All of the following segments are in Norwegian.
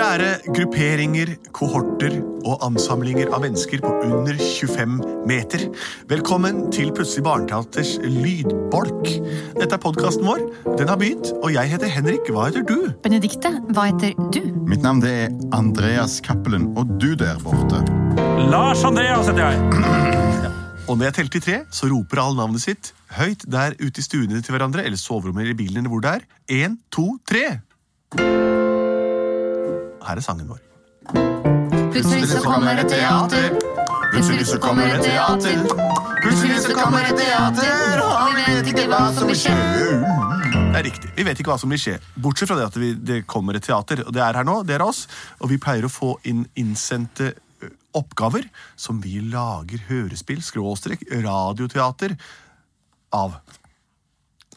Kjære grupperinger, kohorter og ansamlinger av mennesker på under 25 meter. Velkommen til Plutselig barneteaters lydbolk. Dette er podkasten vår. Den har begynt, og jeg heter Henrik. Hva heter du? Benedikte, hva heter du? Mitt navn det er Andreas Cappelen, og du der borte. Lars Andreas heter jeg. Og når jeg teller til tre, så roper alle navnet sitt høyt der ute i stuene til hverandre, eller soverommet eller bilen, eller hvor det er. Én, to, tre! Her er sangen vår. Plutselig så kommer et teater. Plutselig så kommer et teater. Plutselig så kommer et teater, og vi vet ikke hva som vil skje. Det er riktig. Vi vet ikke hva som vil skje. Bortsett fra det at vi, det kommer et teater. Og det er her nå, det er oss. Og vi pleier å få inn innsendte oppgaver som vi lager hørespill, skråstrek, radioteater av.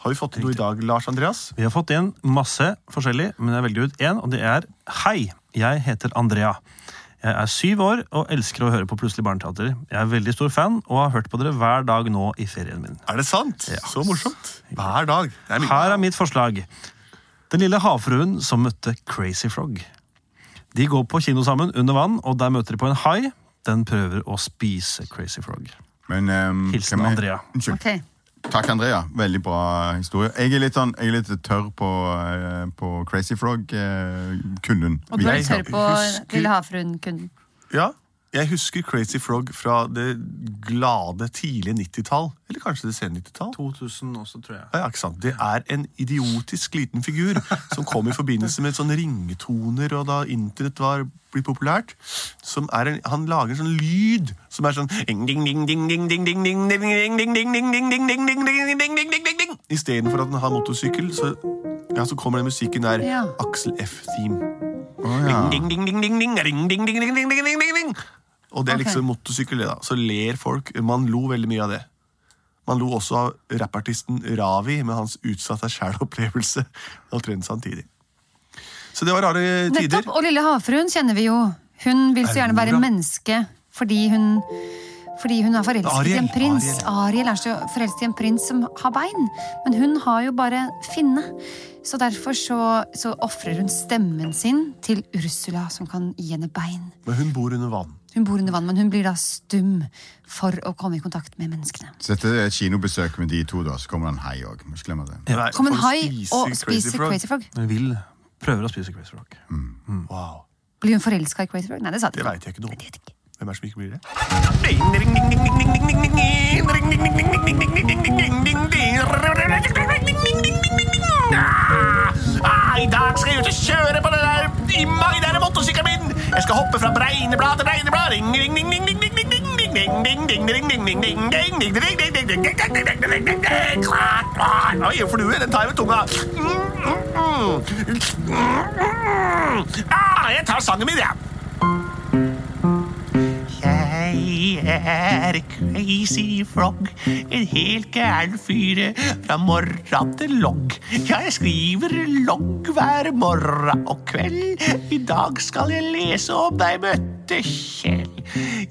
Har vi fått inn noe i dag, Lars Andreas? Vi har fått inn masse forskjellig, men jeg velger ut én, og det er Hei, jeg heter Andrea. Jeg er syv år og elsker å høre på Plutselig barneteater. Jeg er veldig stor fan og har hørt på dere hver dag nå i ferien min. Er det sant? Ja. Så morsomt. Hver dag. Er. Her er mitt forslag. Den lille havfruen som møtte Crazy Frog. De går på kino sammen under vann, og der møter de på en hai. Den prøver å spise Crazy Frog. Men, um, Hilsen Andrea. Unnskyld. Ok. Takk, Andrea. Veldig bra historie. Jeg er litt, sånn, jeg er litt tørr på, eh, på Crazy Frog-kunden. Og du er litt tørr på husker- Lille havfruen-kunden. Ja, jeg husker Crazy Frog fra det glade tidlige 90-tall. Eller kanskje det sene 90-tall. 2000 også, tror jeg. Ja, ikke sant? Det er en idiotisk liten figur som kom i forbindelse med sånne ringetoner og da internett var blitt populært. Som er en, han lager en sånn lyd som er sånn Istedenfor at han har motorsykkel, så, ja, så kommer den musikken der. Ja. Aksel F-theme. Oh, ja. Og det er liksom motorsykkel, det da. Så ler folk. Man lo veldig mye av det. Man lo også av rappartisten Ravi med hans utsatte sjælopplevelse. Omtrent samtidig. Så det var rare tider. Nettopp! Og Lille havfruen kjenner vi jo. Hun vil så gjerne være menneske fordi hun fordi hun er forelsket i en prins. Ariel. Ariel er så forelsket i en prins som har bein. Men hun har jo bare finne. Så derfor så, så ofrer hun stemmen sin til Ursula, som kan gi henne bein. Men hun bor under vann. Hun bor under vann, men hun blir da stum for å komme i kontakt med menneskene. Så dette er et kinobesøk med de to, da. Så kommer det en hai òg. Må ikke glemme det. Nei, Kom en hai spise og spiser. Crazy Frog. Hun vil prøver å spise Crazy Frog. Wow. Blir hun forelska i Crazy Frog? Nei, det sa de Det ikke. veit jeg ikke noe om. Ikke. Hvem er det som ikke blir det? Ah, I dag skal jeg ut og kjøre på den der i den motorsykkelen min. Jeg skal hoppe fra Breineblad til bregneblad. Oi, flue. Den tar jeg med tunga. Ah, jeg tar sangen min, jeg. Jeg er Crazy Frog, en helt gæren fyr fra morra til logg. Ja, jeg skriver logg hver morgen og kveld. I dag skal jeg lese om deg møtte Kjell.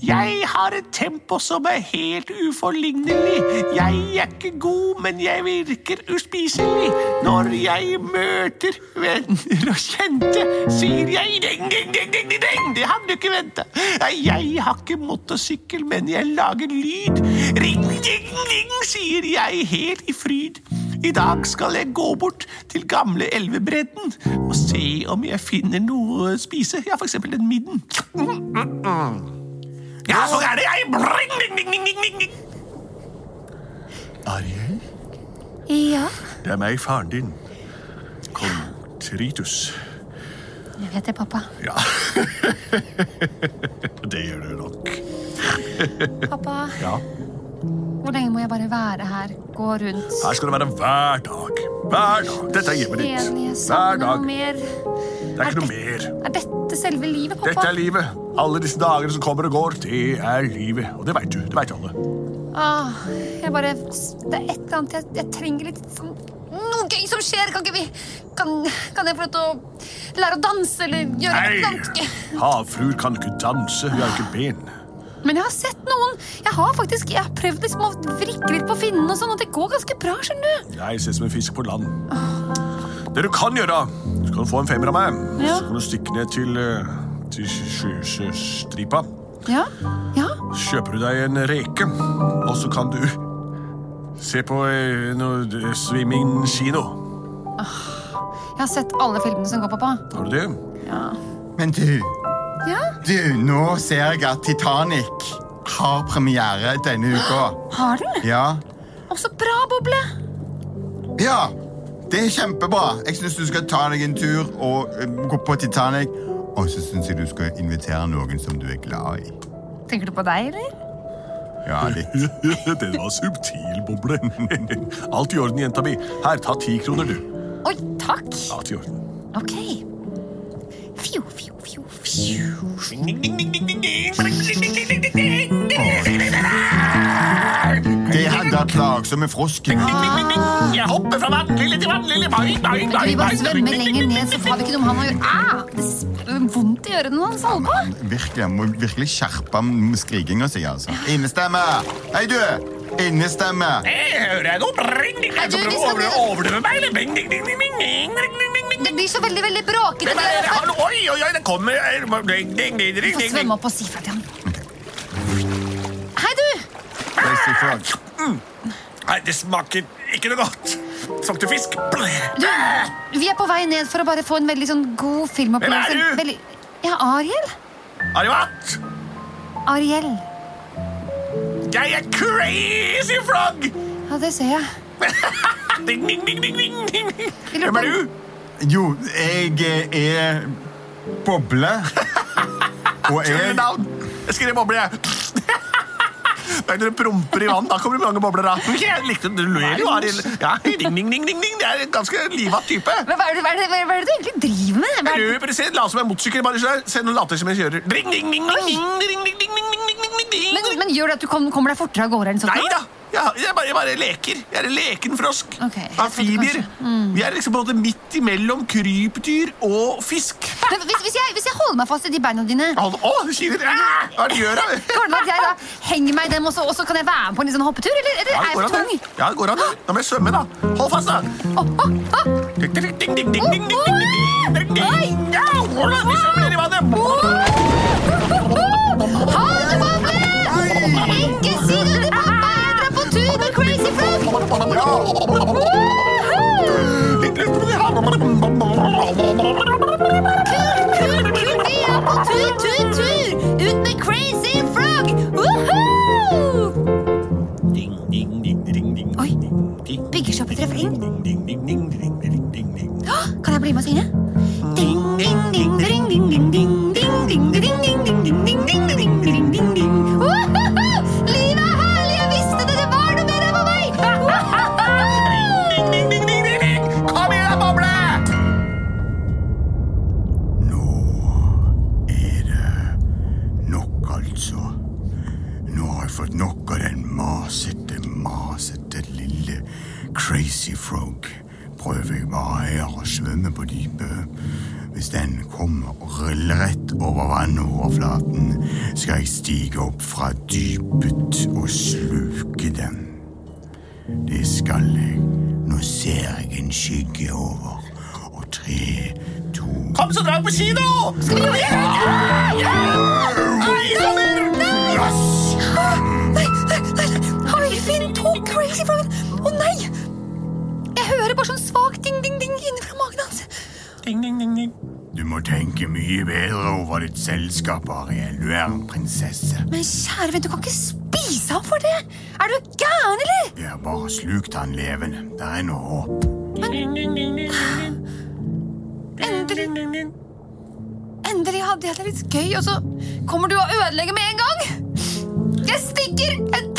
Jeg har et tempo som er helt uforlignelig. Jeg er ikke god, men jeg virker uspiselig. Når jeg møter venner og kjente, sier jeg ding, ding, ding, ding, ding. Det hadde du ikke venta. Jeg har ikke motorsykkel, men jeg lager lyd. Ring, ding, ding, sier jeg helt i fryd. I dag skal jeg gå bort til gamle elvebredden og se om jeg finner noe å spise. Ja, for eksempel den midden. Ja, så er det jeg! Bring, ding, ding, ding, ding. Ariel, Ja, det er meg, faren din. Kong Tritus. jeg vet det, pappa. Ja. det gjør du nok. Pappa, Ja. Hvor lenge må jeg bare være her? Gå rundt? Her skal du være hver dag. Hver dag. Dette er hjemmet ditt. Hver dag. noe mer. Det er ikke noe mer. Er dette selve livet, pappa? Dette er livet. Alle disse dagene som kommer og går, det er livet. Og det veit du. Det veit alle. Ah, jeg bare Det er et eller annet jeg, jeg trenger litt sånn Noe gøy som skjer! Kan ikke vi Kan, kan jeg få lov til å lære å danse eller gjøre eller annet? Nei, havfruer kan ikke danse. Hun har ikke ben. Men jeg har sett noen. Jeg har faktisk Jeg har prøvd liksom å vrikke litt på finnen, og sånn, og det går ganske bra. skjønner du Jeg ser som en fisk på land. Det du kan gjøre, så kan du få en femmer av meg. Ja. Så kan du stikke ned til, eh, til sjø- sjøstripa. Ja? Ja? Kjøper du deg en reke, og så kan du se på eh, noe swimming kino. Jeg har sett alle filmene som går, pappa. Har du det? Ja. Men du, Ja? du, nå ser jeg at Titanic har premiere denne uka. Har den? Ja. Å, så bra, Boble! Ja, det er kjempebra. Jeg syns du skal ta deg en tur og uh, gå på Titanic. Og så syns jeg du skal invitere noen som du er glad i. Tenker du på deg, eller? Ja, litt. Den var subtil, boble. Alt i orden, jenta mi. Her, ta ti kroner, du. Oi, takk. Alt i orden. Ok. Det hadde et lag som en frosk. Ah. Jeg hopper fra vannlille til vannlille. Bye, bye, Vi bare svømmer lenger ned, så får vi ikke noe med han å gjøre. Ah, det er vondt i ørene hans alba. Virkelig, jeg må virkelig skjerpe skrikinga si, altså. Innestemme! Hei, du! Innestemme! Det hører jeg noe. Du, vi prøver skal- du å overdøve meg, eller? Bing, ding, ding, ding, ding, ding, ding, ding, ding, ding. Det blir så veldig, veldig bråkete. Men noe- Oi, oi, oi, det kommer. Ding, ding, ding, ding, Få ding, svømme opp og si fra til ham. Hei, du! Frog. Nei, det smaker ikke noe godt. Smakte fisk. du! Vi er på vei ned for å bare få en veldig sånn god filmopplevelse. Hvem er du? Veldig... Ja, Ariel? Arivat, Ariel. Jeg er crazy frog. Ja, det ser jeg. Ding, ding, ding, ding, ding, ding. Hvem er du? Jo, jeg er Boble. Og. Jeg skriver boble, jeg. Er når du promper i vann, da kommer det mange bobler av. Jeg likte det. Du ler jo, av Ja, ding, ding, ding, ding, ding. Det er en ganske livat type. Men hva er, det, hva, er det, hva er det du egentlig driver med? Hva er det? Se, la som en motorsykkel. Bare se, noen nå later som jeg kjører. Ding, ding, ding, ding, ding, ding, ding, ding, ding, ding, ding, ding, ding. Men, men gjør det at du kom, kommer deg fortere av gårde? Nei da. Ja, jeg, bare, jeg bare leker. Jeg er en leken frosk. Okay, Amfibier. Mm. Vi er liksom både midt imellom krypdyr og fisk. Men hvis, hvis, jeg, hvis jeg holder meg fast i de beina dine, Å, det kiler. Ah, Hva er det du gjør, går det at jeg da henger meg i dem, og så, og så kan jeg være med på en sånn hoppetur? Eller, eller Ja, er jeg for tung? det. Ja, det går an. Da må jeg svømme, da. Hold fast, da. Oh, oh, oh. Ding, ding, ding, ding, ding, ding, ding, ding, ding, ding. Vi svømmer ned i vannet. うん! stige opp fra dypet og sluke dem. Det skal jeg. Nå ser jeg en skygge over. Og tre, to Kom, så drar jeg på kino! Skal vi gjøre det? Å nei! Jeg hører bare sånn svak ding-ding-ding innenfra magen. Ding, ding, ding, ding. Du må tenke mye bedre over ditt selskap, Ariel. Du er en prinsesse. Men kjære venn, du kan ikke spise ham for det! Er du gæren, eller? Jeg har bare slukt han levende. Det er noe håp. Endelig, endelig hadde jeg det litt gøy, og så kommer du og ødelegger med en gang! Jeg stikker!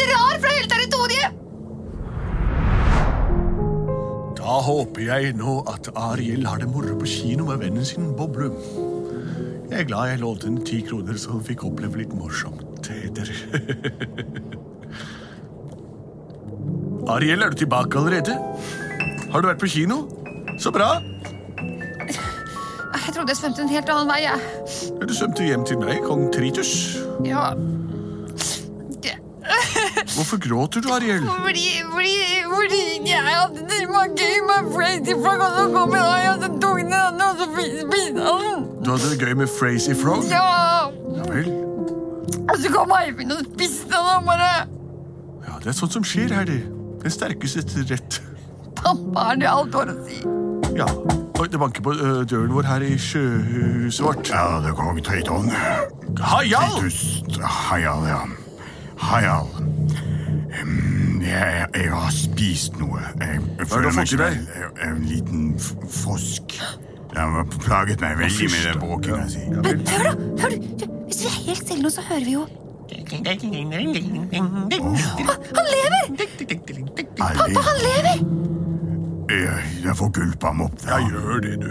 Da håper jeg nå at Ariel har det moro på kino med vennen sin Boble. Jeg er glad jeg lovte henne ti kroner, så hun fikk oppleve litt morsomt etter. Ariel, er du tilbake allerede? Har du vært på kino? Så bra. Jeg trodde jeg svømte en helt annen vei, jeg. Du svømte hjem til meg, kong Tritus. Ja. Hvorfor gråter du, Ariel? Fordi, fordi, fordi jeg hadde det var gøy med Frazy Frog, og så kom jeg og så tok den andre, og så spiste han. Du hadde det gøy med Frazy Frog? Ja! Ja vel. Og så kom Eivind og spiste den og bare Ja, det er sånt som skjer det. Den sterkeste til rett. Pappa er det alt har å si. Ja. Oi, det banker på ø, døren vår her i sjøhuset vårt. Ja, det er kong Triton. Hajal! Titus Hayal, ja. Hayal. Jeg, jeg har spist noe. Jeg, jeg føler meg ikke vel. En liten f- frosk. Den har plaget meg veldig med den bråkinga si. Men hør, da! hør. Hvis vi er helt stille nå, så hører vi jo. Han, lever! Pappa, han lever! Jeg, jeg får gulpa ham opp. Jeg gjør det, du.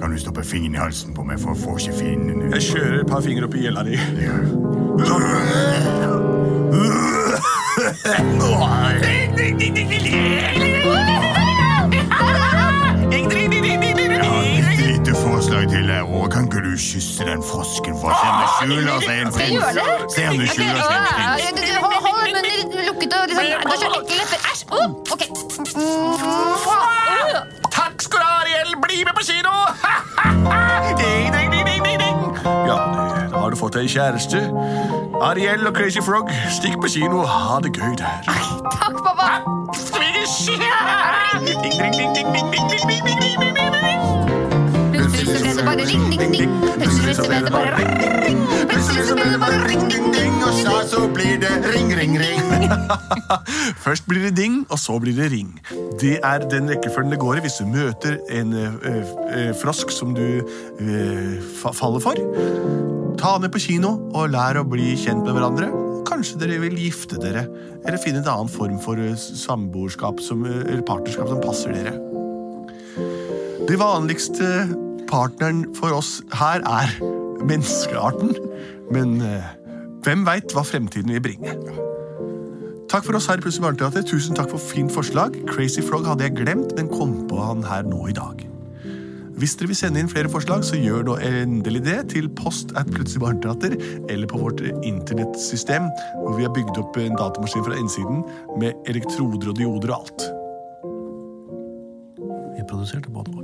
Kan du stoppe fingeren i halsen på meg, for jeg får ikke finnene. Jeg kjører et par fingre opp i gjella di. Ja. Forslag til deg. Og kan ikke du kysse den frosken for å se om det skjuler seg en det? prins? Se om det skjuler seg en prins. Hold munnen lukket og liksom, så ekle lepper. Æsj! Ok. Takk skal du ha, Ariel. Bli med på kino! Ja, da har du fått deg kjæreste. Ariel og Crazy Frog, stikk på kino og ha det gøy der. Takk, pappa. Først blir det ding, og så blir det ring. Det er den rekkefølgen det går i hvis du møter en ø, ø, frosk som du ø, faller for. Ta med på kino og lær å bli kjent med hverandre. Kanskje dere vil gifte dere, eller finne en annen form for samboerskap som, eller partnerskap som passer dere. Det vanligste partneren for oss her er menneskearten, men ø, hvem veit hva fremtiden vil bringe? Takk for oss her i Plutselig barneteater. Tusen takk for fint forslag. Crazy Frog hadde jeg glemt, men kom på han her nå i dag. Hvis dere vil sende inn flere forslag, så gjør da endelig det til post at Plutselig barneteater, eller på vårt internettsystem, hvor vi har bygd opp en datamaskin fra innsiden med elektroder og dioder og alt. Vi produserte både og.